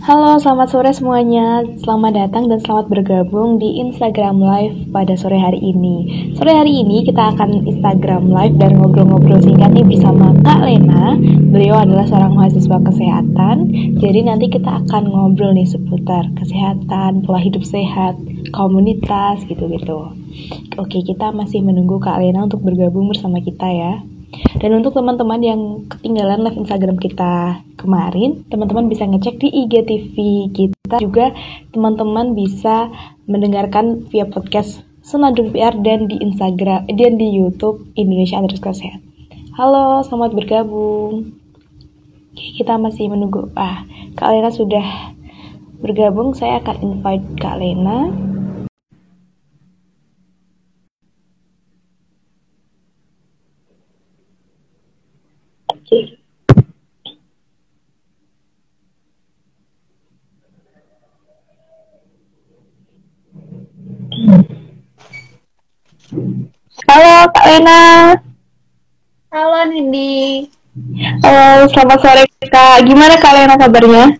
Halo, selamat sore semuanya. Selamat datang dan selamat bergabung di Instagram Live pada sore hari ini. Sore hari ini kita akan Instagram Live dan ngobrol-ngobrol singkat nih bersama Kak Lena. Beliau adalah seorang mahasiswa kesehatan. Jadi nanti kita akan ngobrol nih seputar kesehatan, pola hidup sehat, komunitas gitu-gitu. Oke, kita masih menunggu Kak Lena untuk bergabung bersama kita ya. Dan untuk teman-teman yang ketinggalan live Instagram kita kemarin, teman-teman bisa ngecek di IGTV kita juga teman-teman bisa mendengarkan via podcast Senandung PR dan di Instagram dan di YouTube Indonesia underscore sehat. Halo, selamat bergabung. Kita masih menunggu. Ah, Kak Lena sudah bergabung. Saya akan invite Kak Lena. Halo Kak Lena. Halo Nindi. Halo, selamat sore Kak. Gimana Kak Lena kabarnya?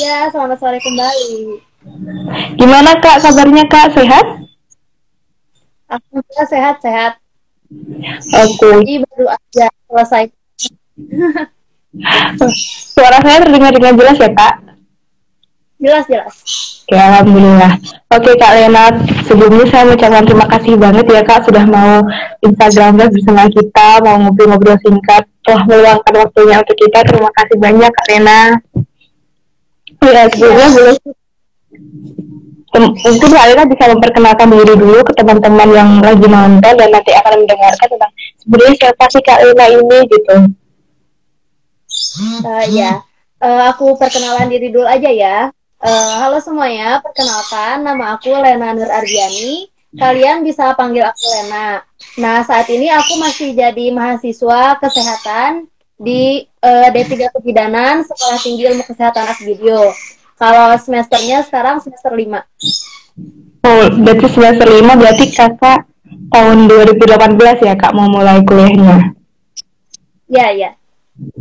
Ya, selamat sore kembali. Gimana Kak kabarnya Kak? Sehat? Aku sehat-sehat. Oke. Jadi baru aja selesai. Suara saya terdengar dengan jelas ya Kak? Jelas jelas. Oke, Alhamdulillah. Oke Kak Lena, sebelumnya saya mengucapkan terima kasih banget ya Kak sudah mau Instagram bersama kita, mau ngobrol-ngobrol singkat, telah meluangkan waktunya untuk kita. Terima kasih banyak Kak Lena. Ya, sebelumnya boleh Tem- mungkin Kak Lena bisa memperkenalkan diri dulu ke teman-teman yang lagi nonton dan nanti akan mendengarkan tentang sebenarnya siapa sih Kak Lena ini gitu. Uh, ya, Uh, aku perkenalan diri dulu aja ya. Uh, halo semuanya, perkenalkan nama aku Lena Nur Ardiani. Kalian bisa panggil aku Lena. Nah, saat ini aku masih jadi mahasiswa kesehatan di uh, D3 Kebidanan Sekolah Tinggi Ilmu Kesehatan Akvideo. Kalau semesternya sekarang semester 5. Oh, berarti semester 5 berarti kakak tahun 2018 ya kak mau mulai kuliahnya? Ya, ya.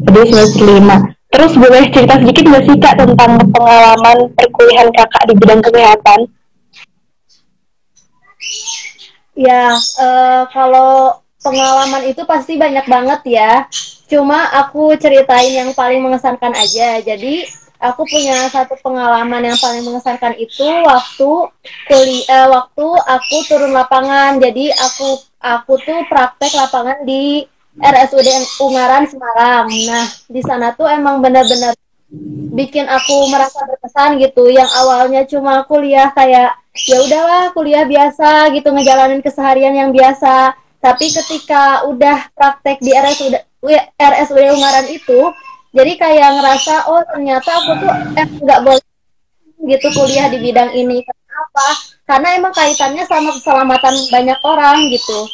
Jadi semester 5. Terus boleh cerita sedikit nggak sih kak tentang pengalaman perkuliahan kakak di bidang kesehatan? Ya, uh, kalau pengalaman itu pasti banyak banget ya. Cuma aku ceritain yang paling mengesankan aja. Jadi aku punya satu pengalaman yang paling mengesankan itu waktu kuliah, waktu aku turun lapangan. Jadi aku aku tuh praktek lapangan di RSUD Ungaran Semarang. Nah, di sana tuh emang benar-benar bikin aku merasa berkesan gitu. Yang awalnya cuma kuliah kayak ya udahlah kuliah biasa gitu ngejalanin keseharian yang biasa. Tapi ketika udah praktek di RSUD RSUD Ungaran itu, jadi kayak ngerasa oh ternyata aku tuh eh, nggak boleh gitu kuliah di bidang ini. Kenapa? Karena emang kaitannya sama keselamatan banyak orang gitu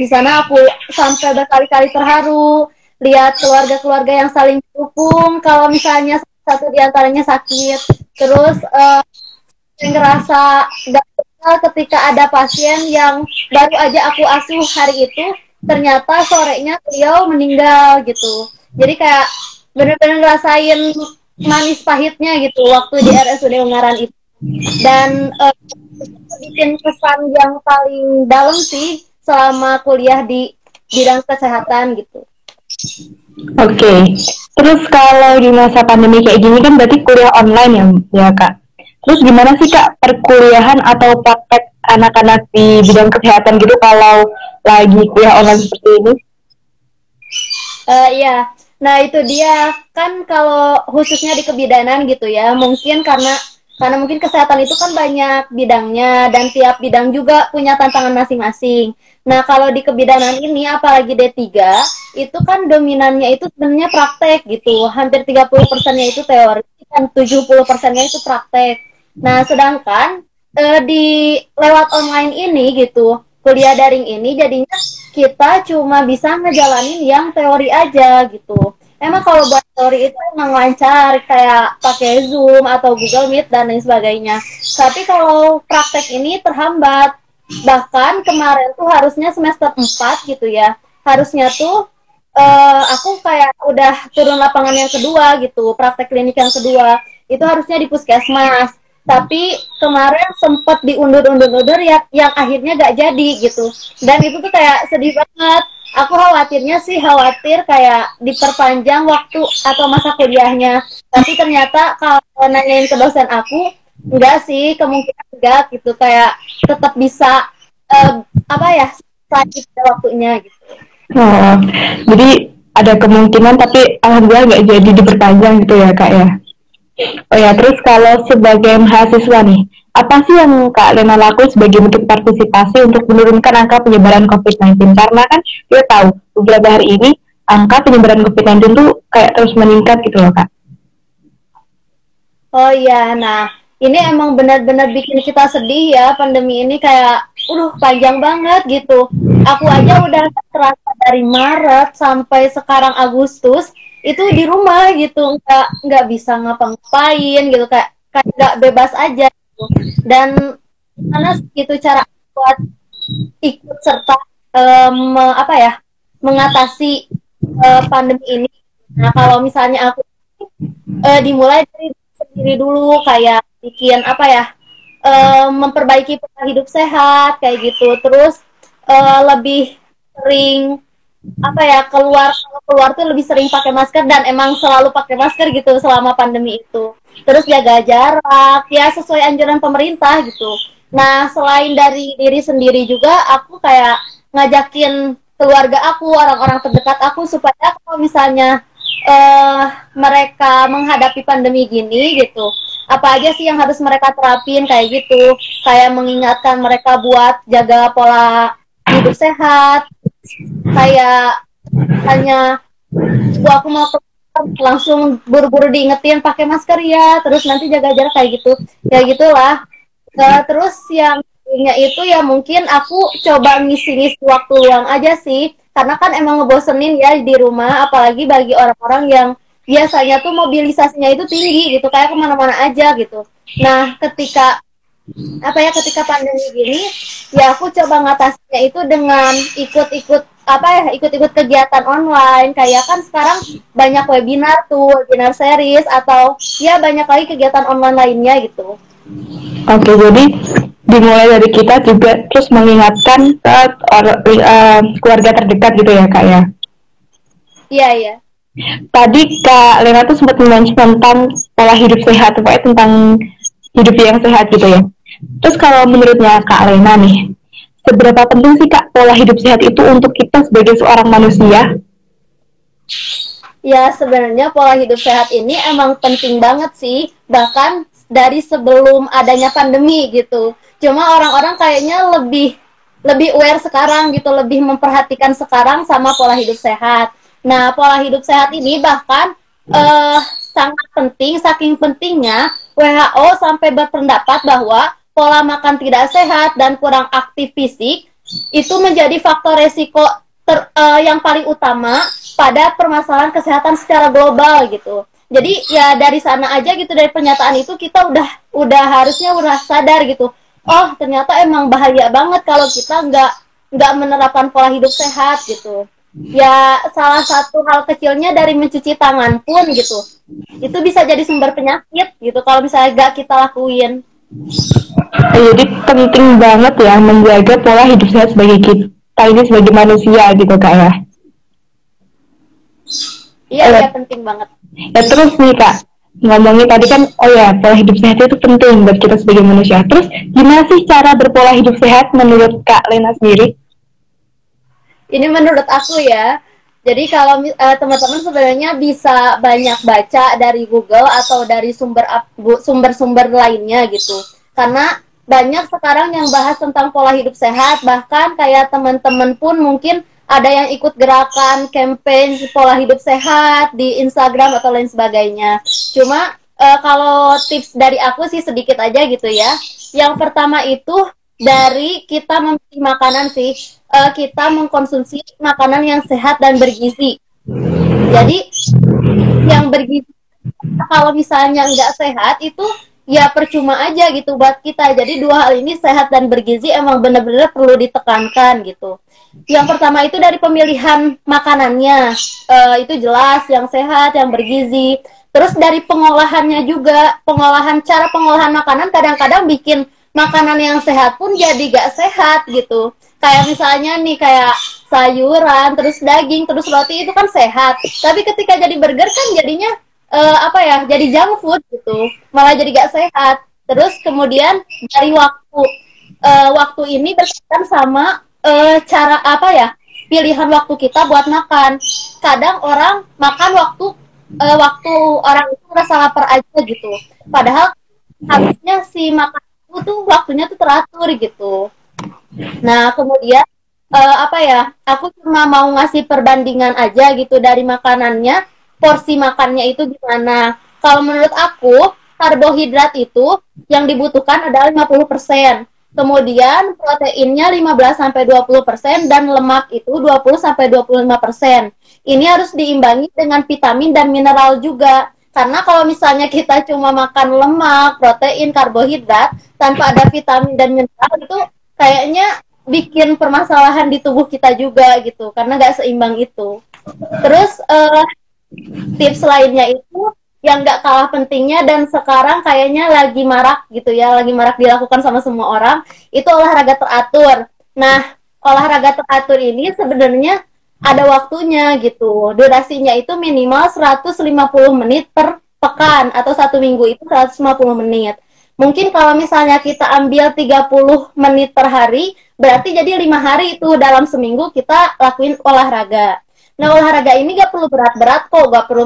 di sana aku sampai berkali-kali terharu lihat keluarga-keluarga yang saling dukung kalau misalnya satu di antaranya sakit terus uh, ngerasa gak ketika ada pasien yang baru aja aku asuh hari itu ternyata sorenya beliau meninggal gitu jadi kayak bener-bener ngerasain manis pahitnya gitu waktu di RSUD Ungaran itu dan uh, bikin kesan yang paling dalam sih selama kuliah di bidang kesehatan gitu. Oke, okay. terus kalau di masa pandemi kayak gini kan berarti kuliah online ya, ya kak. Terus gimana sih kak perkuliahan atau praktek anak-anak di bidang kesehatan gitu kalau lagi kuliah online seperti ini? Uh, iya, nah itu dia kan kalau khususnya di kebidanan gitu ya, mungkin karena karena mungkin kesehatan itu kan banyak bidangnya dan tiap bidang juga punya tantangan masing-masing. Nah, kalau di kebidanan ini apalagi D3, itu kan dominannya itu sebenarnya praktek gitu. Hampir 30 persennya itu teori dan 70 persennya itu praktek. Nah, sedangkan eh, di lewat online ini gitu, kuliah daring ini jadinya kita cuma bisa ngejalanin yang teori aja gitu emang kalau buat story itu emang lancar kayak pakai Zoom atau Google Meet dan lain sebagainya. Tapi kalau praktek ini terhambat. Bahkan kemarin tuh harusnya semester 4 gitu ya. Harusnya tuh uh, aku kayak udah turun lapangan yang kedua gitu, praktek klinik yang kedua. Itu harusnya di puskesmas. Tapi kemarin sempat diundur-undur-undur ya yang akhirnya gak jadi gitu. Dan itu tuh kayak sedih banget. Aku khawatirnya sih khawatir kayak diperpanjang waktu atau masa kuliahnya. Tapi ternyata kalau nanyain ke dosen aku, enggak sih, kemungkinan enggak gitu. Kayak tetap bisa uh, apa ya, sakit waktunya gitu. Oh, jadi ada kemungkinan tapi alhamdulillah nggak jadi diperpanjang gitu ya kak ya. Oh ya, terus kalau sebagai mahasiswa nih, apa sih yang Kak Lena lakukan sebagai bentuk partisipasi untuk menurunkan angka penyebaran COVID-19? Karena kan kita tahu beberapa hari ini angka penyebaran COVID-19 tuh kayak terus meningkat gitu loh Kak. Oh iya, nah ini emang benar-benar bikin kita sedih ya pandemi ini kayak udah panjang banget gitu. Aku aja udah terasa dari Maret sampai sekarang Agustus itu di rumah gitu nggak nggak bisa ngapa-ngapain gitu kayak kayak nggak bebas aja gitu. dan mana itu cara buat ikut serta um, apa ya mengatasi uh, pandemi ini. Nah kalau misalnya aku uh, dimulai dari sendiri dulu kayak bikin apa ya uh, memperbaiki pola hidup sehat kayak gitu terus uh, lebih sering apa ya keluar keluar tuh lebih sering pakai masker dan emang selalu pakai masker gitu selama pandemi itu. Terus jaga jarak ya sesuai anjuran pemerintah gitu. Nah selain dari diri sendiri juga aku kayak ngajakin keluarga aku orang-orang terdekat aku supaya kalau misalnya uh, mereka menghadapi pandemi gini gitu apa aja sih yang harus mereka terapin kayak gitu. Kayak mengingatkan mereka buat jaga pola hidup sehat kayak hanya gua aku mau langsung buru-buru diingetin pakai masker ya terus nanti jaga jarak kayak gitu. Ya gitulah. Uh, terus yang itu ya mungkin aku coba ngisi-ngisi waktu luang aja sih. Karena kan emang ngebosenin ya di rumah apalagi bagi orang-orang yang biasanya tuh mobilisasinya itu tinggi gitu. Kayak ke mana-mana aja gitu. Nah ketika apa ya ketika pandemi gini ya aku coba ngatasinya itu dengan ikut-ikut apa ya ikut-ikut kegiatan online. Kayak kan sekarang banyak webinar tuh webinar series atau ya banyak lagi kegiatan online lainnya gitu. Oke jadi dimulai dari kita juga terus mengingatkan ke or, uh, keluarga terdekat gitu ya kak ya? Iya iya. Tadi Kak Lena tuh sempat mention tentang pola hidup sehat, pokoknya tentang hidup yang sehat gitu ya. Terus kalau menurutnya Kak Lena nih, seberapa penting sih Kak pola hidup sehat itu untuk kita sebagai seorang manusia? Ya sebenarnya pola hidup sehat ini emang penting banget sih, bahkan dari sebelum adanya pandemi gitu. Cuma orang-orang kayaknya lebih lebih aware sekarang gitu, lebih memperhatikan sekarang sama pola hidup sehat. Nah, pola hidup sehat ini bahkan uh, sangat penting, saking pentingnya WHO sampai berpendapat bahwa pola makan tidak sehat dan kurang aktif fisik itu menjadi faktor resiko ter, uh, yang paling utama pada permasalahan kesehatan secara global gitu. Jadi ya dari sana aja gitu dari pernyataan itu kita udah udah harusnya udah sadar gitu. Oh ternyata emang bahaya banget kalau kita nggak nggak menerapkan pola hidup sehat gitu ya salah satu hal kecilnya dari mencuci tangan pun gitu itu bisa jadi sumber penyakit gitu kalau misalnya gak kita lakuin jadi penting banget ya menjaga pola hidup sehat sebagai kita ini sebagai manusia gitu kak ya. Iya iya penting banget. ya terus nih kak ngomongin tadi kan oh ya pola hidup sehat itu penting buat kita sebagai manusia. Terus gimana sih cara berpola hidup sehat menurut kak Lena sendiri? Ini menurut aku ya jadi kalau uh, teman-teman sebenarnya bisa banyak baca dari Google atau dari sumber sumber-sumber lainnya gitu. Karena banyak sekarang yang bahas tentang pola hidup sehat bahkan kayak teman-teman pun mungkin ada yang ikut gerakan campaign pola hidup sehat di Instagram atau lain sebagainya. Cuma uh, kalau tips dari aku sih sedikit aja gitu ya. Yang pertama itu dari kita memilih makanan sih uh, kita mengkonsumsi makanan yang sehat dan bergizi jadi yang bergizi kalau misalnya nggak sehat itu ya percuma aja gitu buat kita. Jadi dua hal ini sehat dan bergizi emang bener-bener perlu ditekankan gitu. Yang pertama itu dari pemilihan makanannya, uh, itu jelas yang sehat, yang bergizi. Terus dari pengolahannya juga, pengolahan cara pengolahan makanan kadang-kadang bikin makanan yang sehat pun jadi gak sehat gitu. Kayak misalnya nih kayak sayuran, terus daging, terus roti itu kan sehat. Tapi ketika jadi burger kan jadinya uh, apa ya jadi junk food gitu malah jadi gak sehat terus kemudian dari waktu uh, waktu ini berkaitan sama uh, cara apa ya pilihan waktu kita buat makan kadang orang makan waktu uh, waktu orang itu merasa lapar aja gitu padahal harusnya si makan itu tuh waktunya tuh teratur gitu nah kemudian uh, apa ya aku cuma mau ngasih perbandingan aja gitu dari makanannya porsi makannya itu gimana. Kalau menurut aku, karbohidrat itu yang dibutuhkan adalah 50%. Kemudian proteinnya 15 sampai 20% dan lemak itu 20 sampai 25%. Ini harus diimbangi dengan vitamin dan mineral juga. Karena kalau misalnya kita cuma makan lemak, protein, karbohidrat tanpa ada vitamin dan mineral itu kayaknya bikin permasalahan di tubuh kita juga gitu karena gak seimbang itu. Terus uh, tips lainnya itu yang nggak kalah pentingnya dan sekarang kayaknya lagi marak gitu ya, lagi marak dilakukan sama semua orang, itu olahraga teratur. Nah, olahraga teratur ini sebenarnya ada waktunya gitu. Durasinya itu minimal 150 menit per pekan atau satu minggu itu 150 menit. Mungkin kalau misalnya kita ambil 30 menit per hari, berarti jadi lima hari itu dalam seminggu kita lakuin olahraga. Nah olahraga ini gak perlu berat-berat kok, gak perlu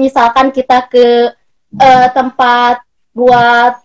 misalkan, kita ke uh, tempat buat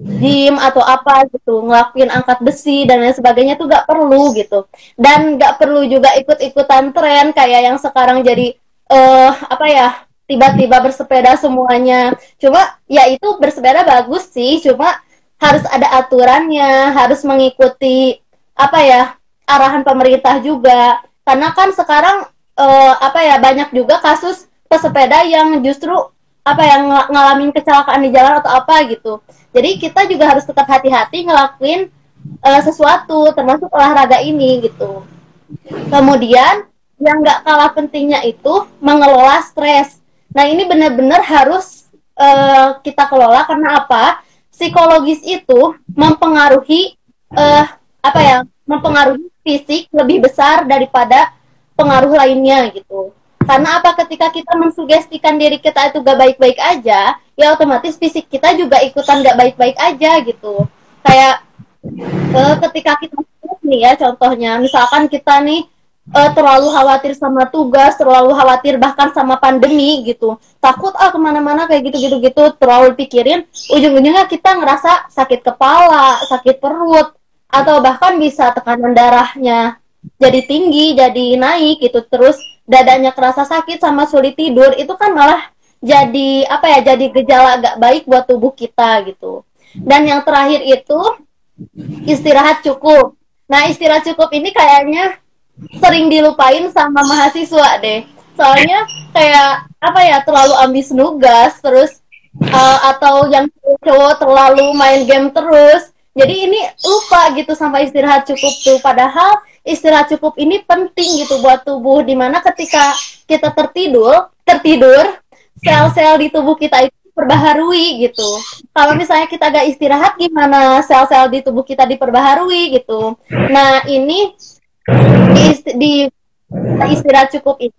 gym atau apa gitu, ngelakuin angkat besi dan lain sebagainya tuh gak perlu gitu. Dan gak perlu juga ikut-ikutan tren kayak yang sekarang jadi uh, apa ya tiba-tiba bersepeda semuanya. Cuma ya itu bersepeda bagus sih, cuma harus ada aturannya, harus mengikuti apa ya arahan pemerintah juga. Karena kan sekarang uh, apa ya banyak juga kasus pesepeda yang justru apa yang ng ngalamin kecelakaan di jalan atau apa gitu. Jadi kita juga harus tetap hati-hati ngelakuin uh, sesuatu termasuk olahraga ini gitu. Kemudian yang nggak kalah pentingnya itu mengelola stres. Nah ini benar-benar harus uh, kita kelola karena apa? Psikologis itu mempengaruhi uh, apa ya? Mempengaruhi fisik lebih besar daripada pengaruh lainnya gitu. Karena apa? Ketika kita mensugestikan diri kita itu gak baik-baik aja, ya otomatis fisik kita juga ikutan gak baik-baik aja gitu. Kayak uh, ketika kita nih ya contohnya, misalkan kita nih uh, terlalu khawatir sama tugas, terlalu khawatir bahkan sama pandemi gitu, takut ah ke mana-mana kayak gitu-gitu gitu, terlalu pikirin, ujung-ujungnya kita ngerasa sakit kepala, sakit perut, atau bahkan bisa tekanan darahnya jadi tinggi, jadi naik gitu, terus dadanya kerasa sakit sama sulit tidur, itu kan malah jadi apa ya, jadi gejala agak baik buat tubuh kita gitu. Dan yang terakhir itu istirahat cukup. Nah, istirahat cukup ini kayaknya sering dilupain sama mahasiswa deh. Soalnya kayak apa ya, terlalu ambis nugas, terus uh, atau yang cowok terlalu main game terus. Jadi ini lupa gitu sampai istirahat cukup tuh. Padahal istirahat cukup ini penting gitu buat tubuh. Di mana ketika kita tertidur tertidur sel-sel di tubuh kita itu perbaharui gitu. Kalau misalnya kita gak istirahat gimana sel-sel di tubuh kita diperbaharui gitu? Nah ini di, di istirahat cukup ini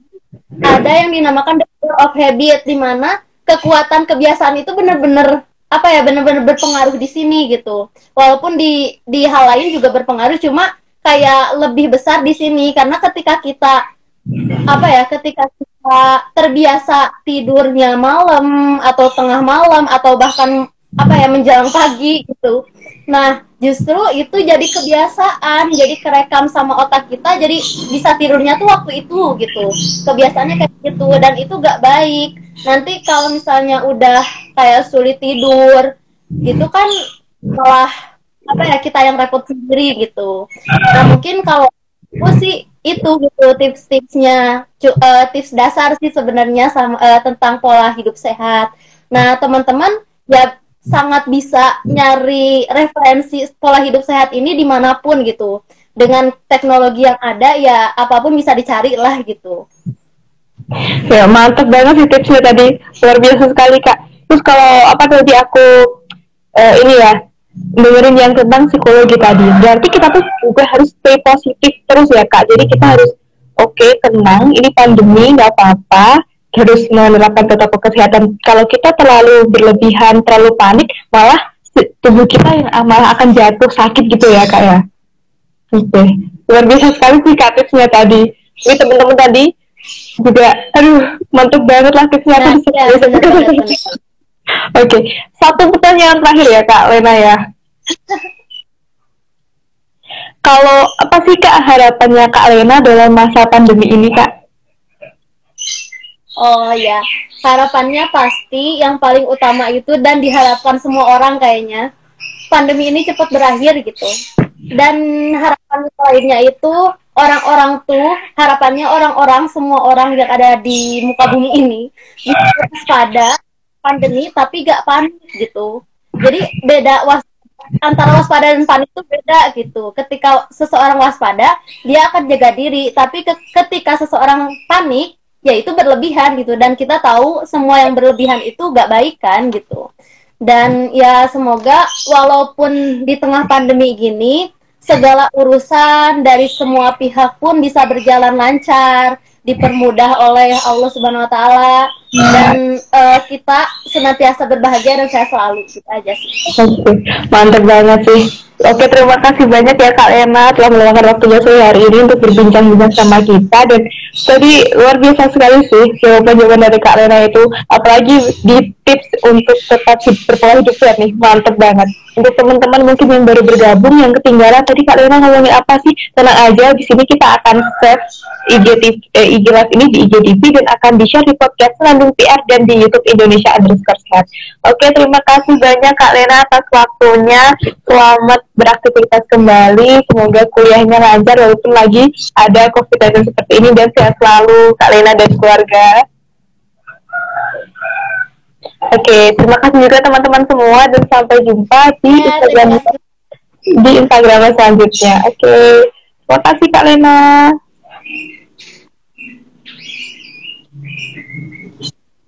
ada yang dinamakan the power of habit di mana kekuatan kebiasaan itu benar-benar apa ya benar-benar berpengaruh di sini gitu. Walaupun di di hal lain juga berpengaruh cuma kayak lebih besar di sini. Karena ketika kita apa ya ketika kita terbiasa tidurnya malam atau tengah malam atau bahkan apa ya menjelang pagi gitu nah justru itu jadi kebiasaan jadi kerekam sama otak kita jadi bisa tidurnya tuh waktu itu gitu. Kebiasaannya kayak gitu dan itu gak baik. Nanti kalau misalnya udah kayak sulit tidur gitu kan malah apa ya kita yang repot sendiri gitu. Nah mungkin kalau aku sih itu gitu tips-tipsnya. Uh, tips dasar sih sebenarnya sama uh, tentang pola hidup sehat. Nah teman-teman ya sangat bisa nyari referensi pola hidup sehat ini di mana pun gitu. Dengan teknologi yang ada ya apa pun bisa dicari lah gitu. Ya mantap banget sih tipsnya tadi luar biasa sekali kak. Terus kalau apa tadi aku uh, ini ya dengerin yang tentang psikologi tadi. Berarti kita tuh juga harus stay positif terus ya kak. Jadi kita harus oke okay, tenang. Ini pandemi nggak apa-apa. Harus menerapkan protokol kesehatan. Kalau kita terlalu berlebihan, terlalu panik, malah tubuh kita yang malah akan jatuh sakit gitu ya kak ya. Oke, okay. luar biasa sekali sih kak tipsnya tadi. Ini teman-teman tadi juga, aduh mantap banget lah tipsnya. Nah, ya, Oke, okay. satu pertanyaan terakhir ya Kak Lena ya. Kalau apa sih Kak harapannya Kak Lena dalam masa pandemi ini Kak? Oh ya, harapannya pasti yang paling utama itu dan diharapkan semua orang kayaknya pandemi ini cepat berakhir gitu. Dan harapan lainnya itu orang-orang tuh harapannya orang-orang semua orang yang ada di muka bumi ini bisa waspada pandemi tapi gak panik gitu. Jadi beda was antara waspada dan panik itu beda gitu. Ketika seseorang waspada dia akan jaga diri. Tapi ke ketika seseorang panik ya itu berlebihan gitu dan kita tahu semua yang berlebihan itu gak baik kan gitu dan ya semoga walaupun di tengah pandemi gini segala urusan dari semua pihak pun bisa berjalan lancar dipermudah oleh Allah Subhanahu wa taala dan uh, kita senantiasa berbahagia dan saya selalu gitu aja sih. Mantap banget sih. Oke, terima kasih banyak ya Kak Lena telah meluangkan waktunya sore hari ini untuk berbincang-bincang sama kita. Dan tadi luar biasa sekali sih jawaban-jawaban dari Kak Lena itu. Apalagi di tips untuk tetap berpola hidup sehat nih. Mantep banget untuk teman-teman mungkin yang baru bergabung yang ketinggalan tadi Kak Lena ngomongin apa sih tenang aja di sini kita akan save IG, eh, IG Live ini di IGTV dan akan di share di podcast Landung PR dan di YouTube Indonesia underscore sehat oke terima kasih banyak Kak Lena atas waktunya selamat beraktivitas kembali. Semoga kuliahnya lancar walaupun lagi ada COVID-19 seperti ini dan sehat selalu Kak Lena dan keluarga. Oke, terima kasih juga teman-teman semua dan sampai jumpa di ya, Instagram di Instagram selanjutnya. Oke, terima kasih Kak Lena.